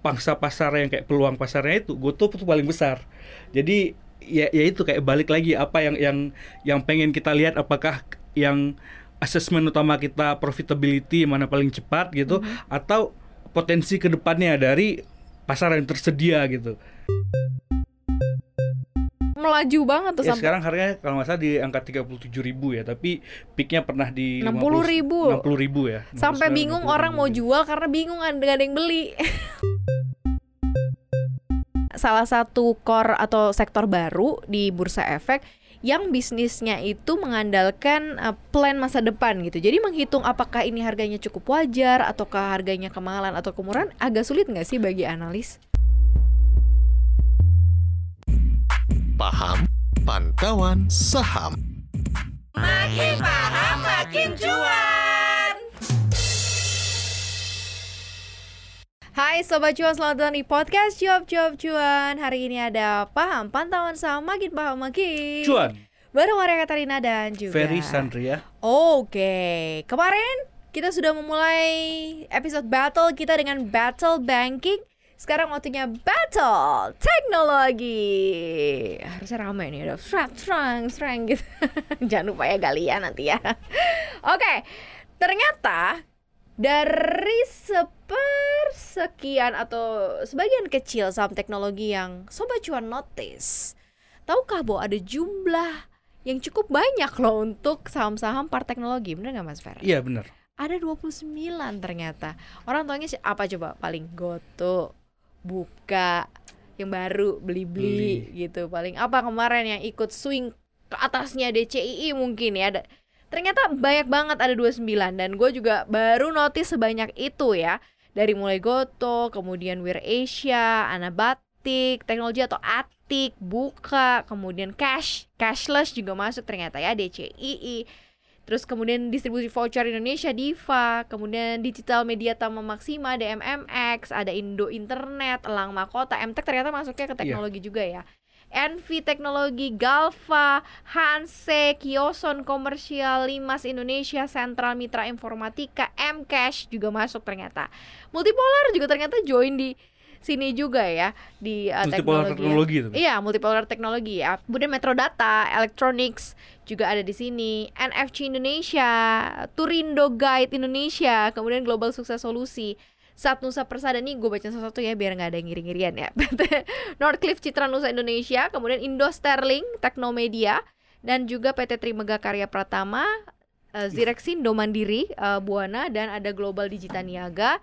pangsa pasar yang kayak peluang pasarnya itu GoTo itu paling besar. Jadi ya ya itu kayak balik lagi apa yang yang yang pengen kita lihat apakah yang asesmen utama kita profitability mana paling cepat gitu Mhm. atau potensi ke depannya dari pasar yang tersedia gitu. Melaju banget tuh Ya sampai sekarang harganya kalau nggak salah di angka 37.000 ribu ya, tapi peaknya pernah di 60.000. 60 ribu ya. sampai 59, bingung 60 orang ribu mau gitu. jual karena bingung ada nggak ada yang beli. Salah satu core atau sektor baru di bursa efek yang bisnisnya itu mengandalkan uh, plan masa depan gitu. Jadi menghitung apakah ini harganya cukup wajar ataukah harganya kemahalan atau kemurahan agak sulit nggak sih bagi analis? Paham Pantauan Saham Makin paham makin cuan. Hai Sobat Cuan, selamat datang di podcast Cuap Cuap Cuan Hari ini ada Paham Pantauan Saham Makin Paham Makin Cuan, Bareng Maria Katarina dan juga Ferry Sandria. Oke, kemarin kita sudah memulai episode battle kita dengan battle banking. Sekarang waktunya battle teknologi. Harusnya ramai nih, ada serang, serang, serang gitu. Jangan lupa ya Galia nanti ya. Oke, ternyata dari sepersekian atau sebagian kecil saham teknologi yang Sobat Cuan notice, tahukah bahwa ada jumlah yang cukup banyak loh untuk saham-saham part teknologi, bener nggak Mas Fer? Iya benar. Ada 29 ternyata. Orang tuanya apa coba? Paling Goto, Buka, yang baru beli-beli gitu. Paling apa kemarin yang ikut swing ke atasnya DCII mungkin ya. Ada ternyata banyak banget ada 29 dan gue juga baru notice sebanyak itu ya. Dari mulai Goto, kemudian Wir Asia, Anabatik, teknologi atau Atik, Buka, kemudian Cash, Cashless juga masuk ternyata ya DCII. Terus kemudian distribusi voucher Indonesia Diva, kemudian Digital Media Tama Maksima, DMMX, ada Indo Internet, Elang Makota, MTech ternyata masuknya ke teknologi juga ya. Envy Teknologi, Galva, Hanse, Kioson Komersial, Limas Indonesia, Sentral Mitra Informatika, Mcash juga masuk ternyata. Multipolar juga ternyata join di sini juga ya di uh, Multipolar teknologi. teknologi itu. Iya, multipolar teknologi ya. Kemudian Metrodata, Electronics juga ada di sini. NFC Indonesia, Turindo Guide Indonesia, kemudian Global Sukses Solusi. Saat Nusa Persada nih gue baca satu-satu ya biar nggak ada yang ngiri-ngirian ya. PT Northcliffe Citra Nusa Indonesia, kemudian Indo Sterling, Teknomedia, dan juga PT Trimega Karya Pratama, eh, Zirexindo Mandiri, eh, Buana, dan ada Global Digital Niaga,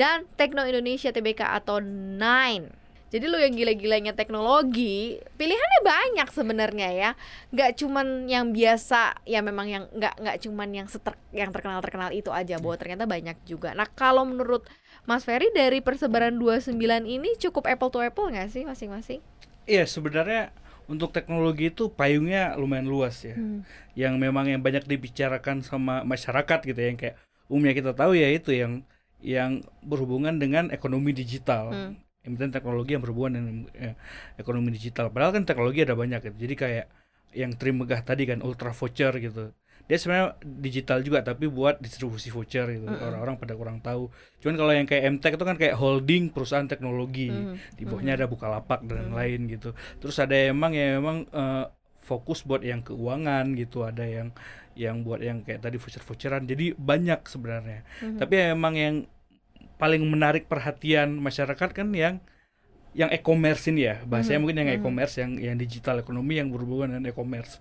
dan Tekno Indonesia TBK atau Nine. Jadi lu yang gila-gilanya teknologi, pilihannya banyak sebenarnya ya. Nggak cuman yang biasa, ya memang yang nggak nggak cuman yang seter, yang terkenal terkenal itu aja, bahwa ternyata banyak juga. Nah kalau menurut Mas Ferry dari persebaran 29 ini cukup apple to apple nggak sih masing-masing? Iya sebenarnya untuk teknologi itu payungnya lumayan luas ya. Hmm. Yang memang yang banyak dibicarakan sama masyarakat gitu ya, yang kayak umumnya kita tahu ya itu yang yang berhubungan dengan ekonomi digital. Hmm. Kemudian teknologi yang berhubungan dengan eh, ekonomi digital. Padahal kan teknologi ada banyak gitu. Jadi kayak yang Trimegah tadi kan ultra voucher gitu. Dia sebenarnya digital juga tapi buat distribusi voucher gitu. Mm-mm. Orang-orang pada kurang tahu. Cuman kalau yang kayak MTech itu kan kayak holding perusahaan teknologi. Mhm. Di bawahnya ada Bukalapak dan lain gitu. Terus ada emang yang memang eh, fokus buat yang keuangan gitu, ada yang yang buat yang kayak tadi voucher-voucheran. Jadi banyak sebenarnya. Mhm. Tapi emang yang paling menarik perhatian masyarakat kan yang yang e-commerce ini ya bahasanya Mhm, mungkin yang mhm. e-commerce yang yang digital ekonomi yang berhubungan dengan e-commerce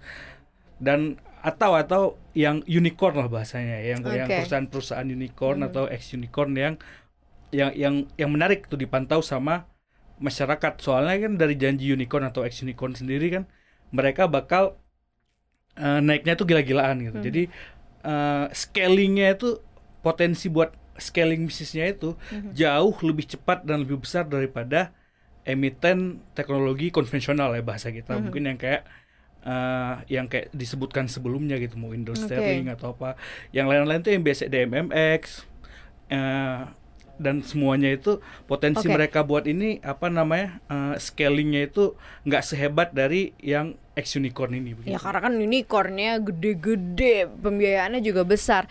dan atau atau yang unicorn lah bahasanya yang yang Oke. perusahaan-perusahaan unicorn Mhm. atau ex unicorn yang yang yang yang menarik tuh dipantau sama masyarakat soalnya kan dari janji unicorn atau ex unicorn sendiri kan mereka bakal eh, naiknya tuh gila-gilaan gitu Mhm. jadi eh, scalingnya itu potensi buat scaling bisnisnya itu Mhm. jauh lebih cepat dan lebih besar daripada emiten teknologi konvensional ya bahasa kita Mhm. mungkin yang kayak eh, yang kayak disebutkan sebelumnya gitu mau Windows Oke. Sterling atau apa yang lain-lain tuh yang biasa DMMX eh, dan semuanya itu potensi Oke. mereka buat ini apa namanya eh, scalingnya itu nggak sehebat dari yang ex unicorn ini Ya begitu. karena kan unicornnya gede-gede, pembiayaannya juga besar.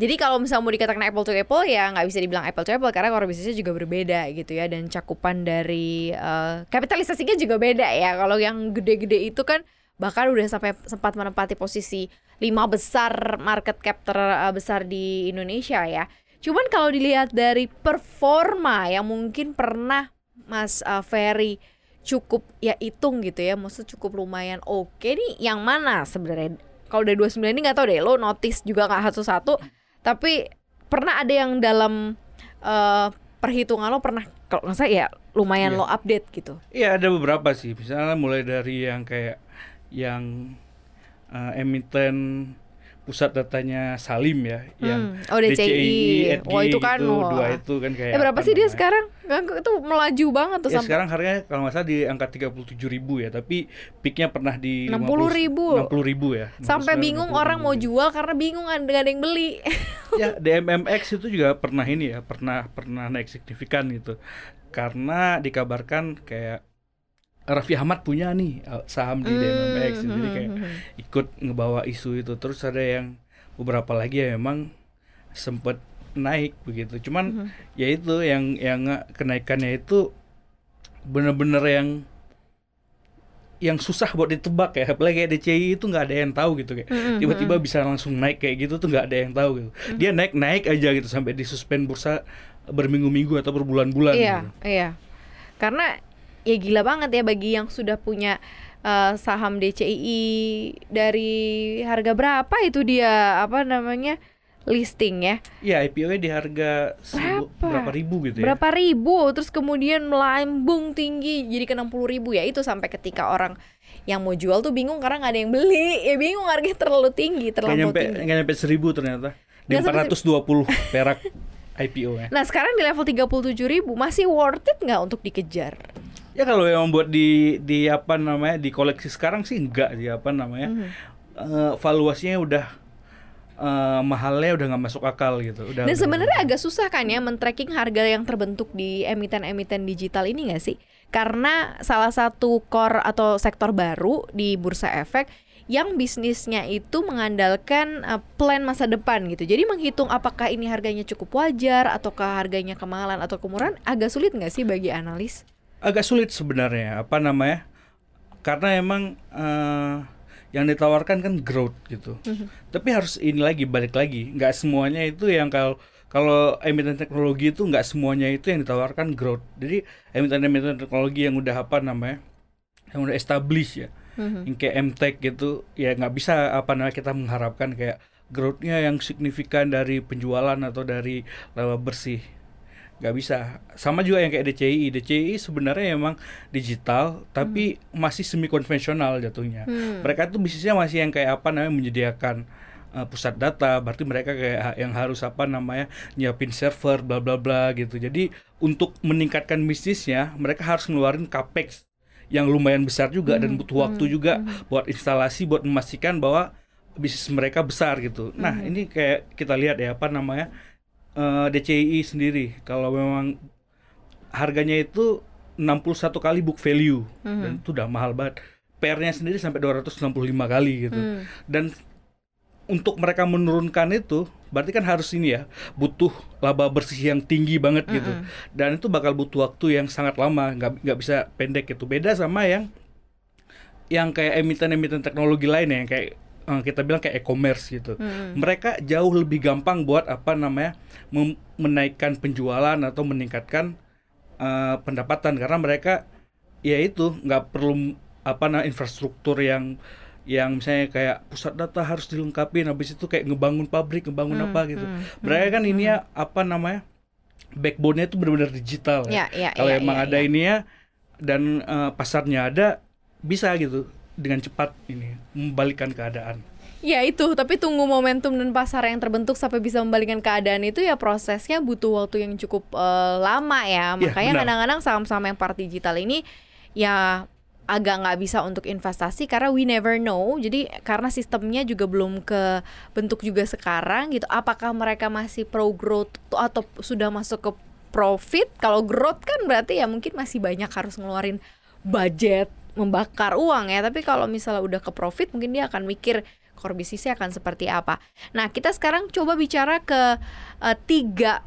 Jadi kalau misalnya mau dikatakan apple to apple ya nggak bisa dibilang apple to apple karena core bisnisnya juga berbeda gitu ya dan cakupan dari uh, kapitalisasinya juga beda ya. Kalau yang gede-gede itu kan bahkan udah sampai sempat menempati posisi lima besar market cap terbesar di Indonesia ya. Cuman kalau dilihat dari performa yang mungkin pernah Mas uh, Ferry cukup ya hitung gitu ya, maksud cukup lumayan oke nih yang mana sebenarnya? Kalau dari 29 ini nggak tahu deh, lo notice juga nggak satu-satu, tapi pernah ada yang dalam uh, perhitungan lo pernah kalau nggak salah ya lumayan Iya. lo update gitu. Iya ada beberapa sih, misalnya mulai dari yang kayak yang uh, emiten pusat datanya Salim ya, yang Hmm. Oh, DCI. EDG Wah, itu kan, wah. dua itu kan kayak Eh berapa apa sih dia namanya? sekarang? Nggak, itu melaju banget tuh Ya sampai sekarang harganya kalau nggak salah di angka 37.000 ribu ya, tapi peaknya pernah di 60.000. 60 ribu ya. sampai 59, bingung 60.000 orang mau jual karena bingung nggak ada yang beli. ya DMMX itu juga pernah ini ya pernah pernah naik signifikan gitu karena dikabarkan kayak Raffi Ahmad punya nih uh, saham di DMMX gitu. jadi kayak Hmm. ikut ngebawa isu itu terus ada yang beberapa lagi ya memang sempet naik begitu cuman Hmm. ya itu yang yang kenaikannya itu bener-bener yang yang susah buat ditebak ya apalagi kayak DCI itu nggak ada yang tahu gitu kayak Mm-mm, tiba-tiba bisa langsung naik kayak gitu tuh nggak ada yang tahu gitu dia naik naik aja gitu sampai disuspend bursa berminggu-minggu atau berbulan-bulan Iya, gitu. iya. Karena ya gila banget ya bagi yang sudah punya eh, saham DCI dari harga berapa itu dia apa namanya listing ya? Iya IPO-nya di harga Berapa? berapa ribu gitu ya? Berapa ribu terus kemudian melambung tinggi jadi ke 60 ribu ya. Itu sampai ketika orang yang mau jual tuh bingung karena nggak ada yang beli. Ya bingung harganya terlalu tinggi terlalu nyampe tinggi. nggak nyampe seribu ternyata. Di Nggak sampai 420 perak IPO nya nah sekarang di level 37 ribu masih worth it nggak untuk dikejar ya kalau yang buat di di apa namanya di koleksi sekarang sih enggak sih apa namanya Mhm. Eh, valuasinya udah eh, mahalnya udah nggak masuk akal gitu udah Dan sebenarnya agak susah kan ya men-tracking harga yang terbentuk di emiten-emiten digital ini nggak sih? Karena salah satu core atau sektor baru di bursa efek yang bisnisnya itu mengandalkan uh, plan masa depan gitu. Jadi menghitung apakah ini harganya cukup wajar ataukah harganya kemahalan atau kemurahan agak sulit nggak sih bagi analis? Agak sulit sebenarnya apa namanya? Karena emang eh, yang ditawarkan kan growth gitu. Tapi harus ini lagi balik lagi. Nggak semuanya itu yang kalau kalau emiten teknologi itu nggak semuanya itu yang ditawarkan growth. Jadi emiten-emiten teknologi yang udah apa namanya yang udah established ya Mhm. yang kayak MTech gitu ya nggak bisa apa namanya kita mengharapkan kayak growthnya yang signifikan dari penjualan atau dari laba bersih nggak bisa. Sama juga yang kayak DCI DCI sebenarnya emang digital tapi masih semi konvensional jatuhnya. Hmm. mereka tuh bisnisnya masih yang kayak apa namanya menyediakan uh, pusat data. Berarti mereka kayak yang harus apa namanya nyiapin server bla bla bla gitu. Jadi untuk meningkatkan bisnisnya mereka harus ngeluarin capex yang lumayan besar juga dan butuh waktu juga buat instalasi buat memastikan bahwa bisnis mereka besar gitu. Nah ini kayak kita lihat ya apa namanya eh, DCI sendiri kalau memang harganya itu 61 kali book value. Dan itu udah mahal banget. PR-nya sendiri sampai 265 kali gitu. Hmm. dan untuk mereka menurunkan itu berarti kan harus ini ya butuh laba bersih yang tinggi banget gitu. Dan itu bakal butuh waktu yang sangat lama nggak nggak bisa pendek itu beda sama yang yang kayak emiten-emiten teknologi lain ya, yang kayak kita bilang kayak e-commerce gitu. Hmm. mereka jauh lebih gampang buat apa namanya menaikkan penjualan atau meningkatkan eh, pendapatan. Karena mereka ya itu nggak perlu apa namanya infrastruktur yang yang misalnya kayak pusat data harus dilengkapi habis itu kayak ngebangun pabrik ngebangun Hmm, apa gitu. hmm, mereka kan ini ya apa namanya backbone-nya itu benar-benar digital ya, Ya, ya, kalau ya, emang ya, ada ya. ini ya dan eh, pasarnya ada bisa gitu dengan cepat ini membalikkan keadaan Ya itu, tapi tunggu momentum dan pasar yang terbentuk sampai bisa membalikkan keadaan itu ya prosesnya butuh waktu yang cukup eh, lama ya. Iya, Makanya benar. kadang-kadang saham-saham yang part digital ini ya agak nggak bisa untuk investasi karena we never know. Jadi karena sistemnya juga belum ke bentuk juga sekarang gitu. Apakah mereka masih pro growth atau sudah masuk ke profit? Kalau growth kan berarti ya mungkin masih banyak harus ngeluarin budget membakar uang ya. Tapi kalau misalnya udah ke profit mungkin dia akan mikir core bisnisnya akan seperti apa. Nah, kita sekarang coba bicara ke uh, tiga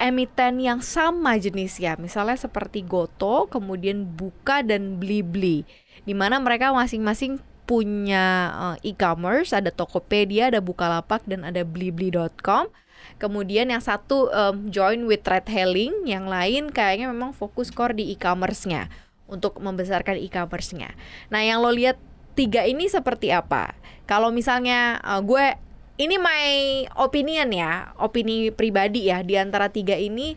emiten yang sama jenisnya, misalnya seperti Goto, kemudian Buka dan Blibli, di mana mereka masing-masing punya uh, e-commerce, ada Tokopedia, ada Bukalapak dan ada blibli.com. Kemudian yang satu um, join with red hailing, yang lain kayaknya memang fokus core di e-commerce-nya untuk membesarkan e-commerce-nya. Nah, yang lo lihat tiga ini seperti apa? Kalau misalnya uh, gue ini my opinion ya, opini pribadi ya di antara tiga ini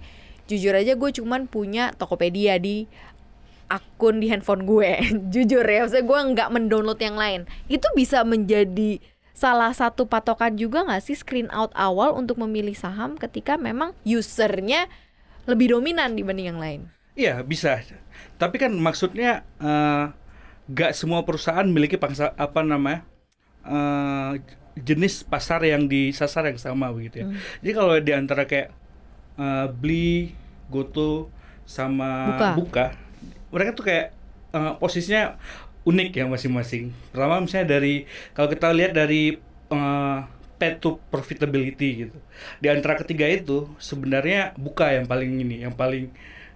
jujur aja gue cuman punya Tokopedia di akun di handphone gue jujur ya maksudnya gue nggak mendownload yang lain itu bisa menjadi salah satu patokan juga nggak sih screen out awal untuk memilih saham ketika memang usernya lebih dominan dibanding yang lain iya bisa tapi kan maksudnya uh, nggak semua perusahaan memiliki pangsa apa namanya uh, jenis pasar yang disasar yang sama begitu ya hmm. jadi kalau di antara kayak uh, beli goto sama buka, buka mereka tuh kayak uh, posisinya unik ya masing-masing. Pertama misalnya dari kalau kita lihat dari uh, path to profitability gitu. Di antara ketiga itu sebenarnya buka yang paling ini, yang paling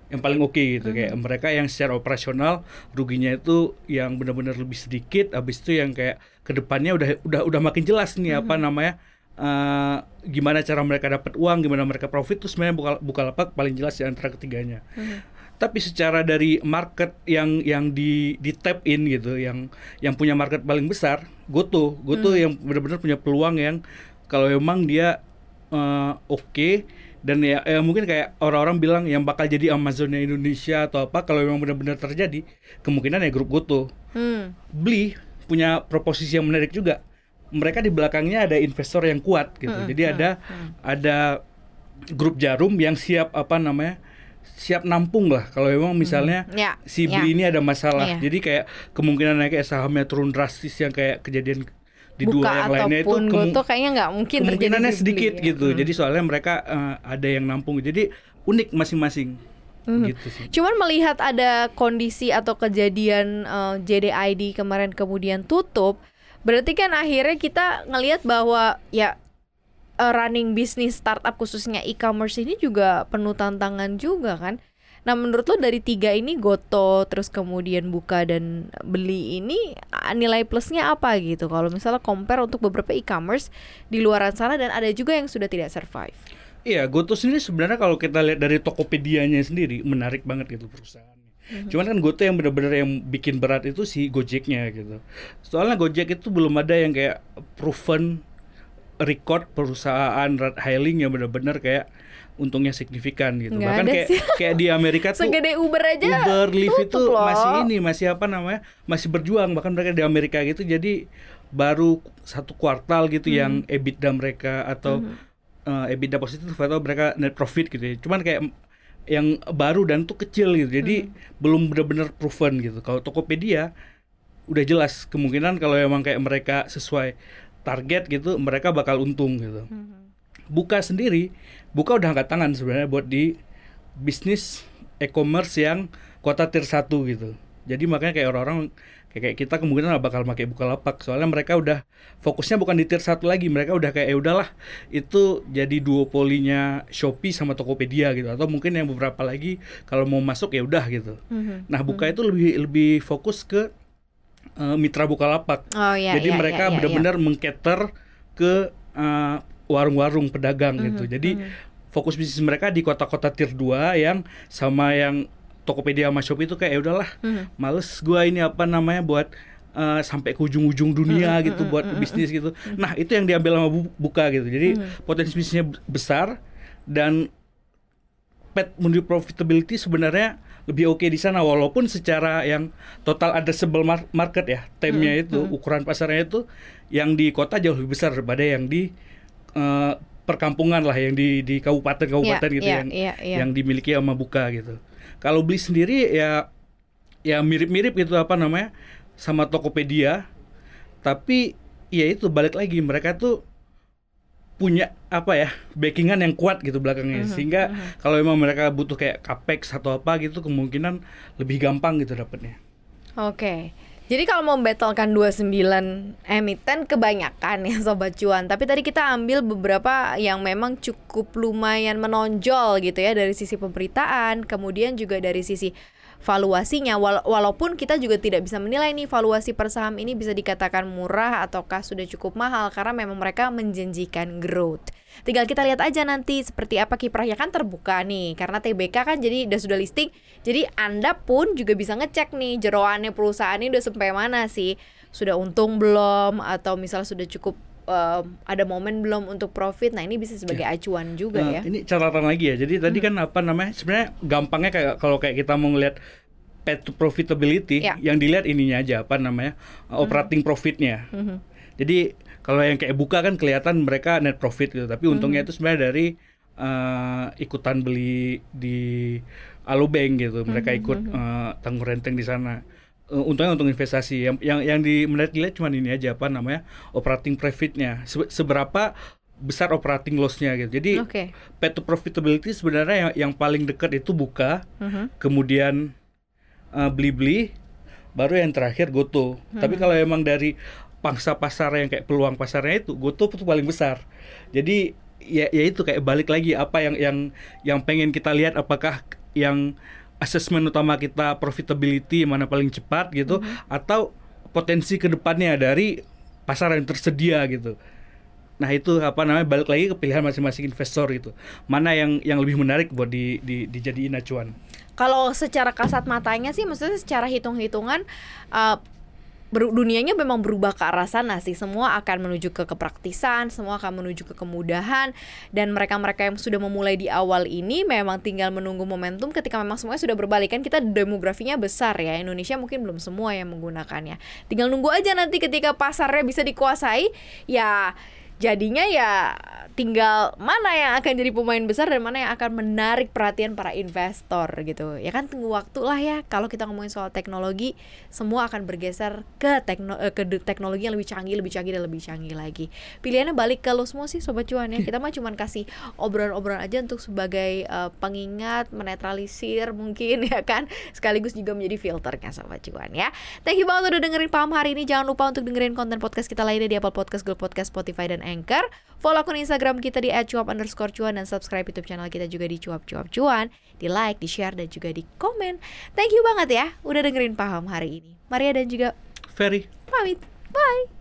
yang paling oke okay gitu hmm. kayak mereka yang secara operasional ruginya itu yang benar-benar lebih sedikit habis itu yang kayak ke depannya udah udah udah makin jelas nih hmm. apa namanya uh, gimana cara mereka dapat uang gimana mereka profit tuh sebenarnya buka buka lapak paling jelas di antara ketiganya hmm tapi secara dari market yang yang di di tap in gitu yang yang punya market paling besar Goto Goto hmm. yang benar-benar punya peluang yang kalau memang dia uh, oke okay, dan ya, ya mungkin kayak orang-orang bilang yang bakal jadi Amazonnya Indonesia atau apa kalau memang benar-benar terjadi kemungkinan ya grup Goto hmm. beli punya proposisi yang menarik juga mereka di belakangnya ada investor yang kuat gitu hmm. jadi hmm. ada hmm. ada grup jarum yang siap apa namanya siap nampung lah kalau memang misalnya hmm. ya, si beli ya. ini ada masalah. Ya. Jadi kayak kemungkinan naik sahamnya turun drastis yang kayak kejadian di Buka dua yang lainnya itu kemu kayaknya nggak mungkin kemungkinannya sedikit ya. gitu. Hmm. Jadi soalnya mereka uh, ada yang nampung. Jadi unik masing-masing. Hmm. Gitu sih. Cuman melihat ada kondisi atau kejadian uh, eh, JDID kemarin kemudian tutup, berarti kan akhirnya kita ngelihat bahwa ya uh, running bisnis startup khususnya e-commerce ini juga penuh tantangan juga kan. Nah menurut lo dari tiga ini Goto terus kemudian buka dan beli ini nilai plusnya apa gitu kalau misalnya compare untuk beberapa e-commerce di luar sana dan ada juga yang sudah tidak survive. Iya, Goto sendiri sebenarnya kalau kita lihat dari Tokopedia-nya sendiri menarik banget gitu perusahaan. Mm-hmm. Cuman kan Goto yang benar-benar yang bikin berat itu si Gojeknya gitu. Soalnya Gojek itu belum ada yang kayak proven record perusahaan ride hailing yang benar-benar kayak untungnya signifikan gitu. Nggak Bahkan kayak sih. kayak di Amerika tuh segede Uber aja Uber, Lyft itu loh. masih ini, masih apa namanya? Masih berjuang bahkan mereka di Amerika gitu jadi baru satu kuartal gitu hmm. yang EBITDA mereka atau hmm. uh, EBITDA positif atau mereka net profit gitu ya. Cuman kayak yang baru dan tuh kecil gitu. Jadi hmm. belum benar-benar proven gitu. Kalau Tokopedia udah jelas kemungkinan kalau emang kayak mereka sesuai target gitu mereka bakal untung gitu. Hmm. Buka sendiri, buka udah angkat tangan sebenarnya buat di bisnis e-commerce yang kota tier 1 gitu. Jadi makanya kayak orang-orang kayak kita kemungkinan bakal pakai lapak soalnya mereka udah fokusnya bukan di tier 1 lagi, mereka udah kayak ya udahlah itu jadi duopolinya Shopee sama Tokopedia gitu atau mungkin yang beberapa lagi kalau mau masuk ya udah gitu. Mm-hmm. Nah, buka mm-hmm. itu lebih lebih fokus ke uh, mitra Bukalapak. Oh, iya, Jadi iya, mereka iya, iya, benar-benar iya. mengcater ke uh, warung-warung pedagang mm -hmm, gitu. Jadi mm -hmm. fokus bisnis mereka di kota-kota tier 2 yang sama yang Tokopedia sama Shopee itu kayak ya udahlah, mm -hmm. males gua ini apa namanya buat uh, sampai ke ujung-ujung dunia mm gitu buat mm bisnis gitu. Mm. Nah, itu yang diambil sama Buka gitu. Jadi mm potensi bisnisnya besar dan pet menuju profitability sebenarnya lebih oke okay di sana walaupun secara yang total addressable market ya temnya hmm, itu hmm. ukuran pasarnya itu yang di kota jauh lebih besar daripada yang di uh, perkampungan lah yang di di kabupaten-kabupaten yeah, gitu yeah, yang yeah, yeah. yang dimiliki sama buka gitu. Kalau beli sendiri ya ya mirip-mirip gitu apa namanya sama Tokopedia tapi ya itu balik lagi mereka tuh punya apa ya backingan yang kuat gitu belakangnya uh-huh, sehingga uh-huh. kalau memang mereka butuh kayak capex atau apa gitu kemungkinan lebih gampang gitu dapetnya. Oke. Okay. Jadi kalau mau battlekan 29 emiten kebanyakan ya sobat cuan. Tapi tadi kita ambil beberapa yang memang cukup lumayan menonjol gitu ya dari sisi pemberitaan, kemudian juga dari sisi valuasinya Wala walaupun kita juga tidak bisa menilai nih valuasi per saham ini bisa dikatakan murah ataukah sudah cukup mahal karena memang mereka menjanjikan growth. Tinggal kita lihat aja nanti seperti apa kiprahnya kan terbuka nih karena TBK kan jadi udah sudah listing. Jadi Anda pun juga bisa ngecek nih jeroannya perusahaan ini udah sampai mana sih? Sudah untung belum atau misal sudah cukup uh, ada momen belum untuk profit. Nah, ini bisa sebagai ya. acuan juga nah, ya. Ini catatan lagi ya. Jadi tadi hmm. kan apa namanya? Sebenarnya gampangnya kayak kalau kayak kita mau ngeliat path to profitability, ya. yang dilihat ininya aja apa namanya? Hmm. operating profitnya. Hmm. Jadi kalau yang kayak buka kan kelihatan mereka net profit gitu, tapi untungnya hmm. itu sebenarnya dari uh, ikutan beli di Alobank gitu. Mereka ikut uh, tanggung renteng di sana uh, untungnya untuk investasi yang yang yang di menarik dilihat cuma ini aja apa namanya operating profitnya Se seberapa besar operating lossnya gitu jadi okay. to profitability sebenarnya yang yang paling dekat itu buka uh -huh. kemudian uh, beli beli baru yang terakhir goto uh -huh. tapi kalau emang dari pangsa pasar yang kayak peluang pasarnya itu goto itu paling besar jadi ya ya itu kayak balik lagi apa yang yang yang pengen kita lihat apakah yang asesmen utama kita profitability mana paling cepat gitu mm -hmm. atau potensi ke depannya dari pasar yang tersedia gitu. Nah itu apa namanya balik lagi ke pilihan masing-masing investor gitu. Mana yang yang lebih menarik buat di, di dijadiin acuan. Kalau secara kasat matanya sih, maksudnya secara hitung-hitungan uh, dunianya memang berubah ke arah sana sih. Semua akan menuju ke kepraktisan, semua akan menuju ke kemudahan dan mereka-mereka yang sudah memulai di awal ini memang tinggal menunggu momentum ketika memang semuanya sudah berbalik kan kita demografinya besar ya. Indonesia mungkin belum semua yang menggunakannya. Tinggal nunggu aja nanti ketika pasarnya bisa dikuasai ya jadinya ya tinggal mana yang akan jadi pemain besar dan mana yang akan menarik perhatian para investor gitu. Ya kan tunggu waktu lah ya. Kalau kita ngomongin soal teknologi semua akan bergeser ke tekno eh, ke teknologi yang lebih canggih lebih canggih dan lebih canggih lagi. Pilihannya balik ke lo semua sih sobat cuan ya. Kita mah cuman kasih obrolan-obrolan aja untuk sebagai uh, pengingat menetralisir mungkin ya kan? Sekaligus juga menjadi filternya sobat cuan ya. Thank you banget udah dengerin paham hari ini. Jangan lupa untuk dengerin konten podcast kita lainnya di Apple Podcast Google Podcast Spotify dan Anchor follow akun Instagram kita di @cuap underscore cuan dan subscribe YouTube channel kita juga di cuap cuap cuan, di like, di share dan juga di komen. Thank you banget ya, udah dengerin paham hari ini. Maria dan juga Ferry. Pamit, bye.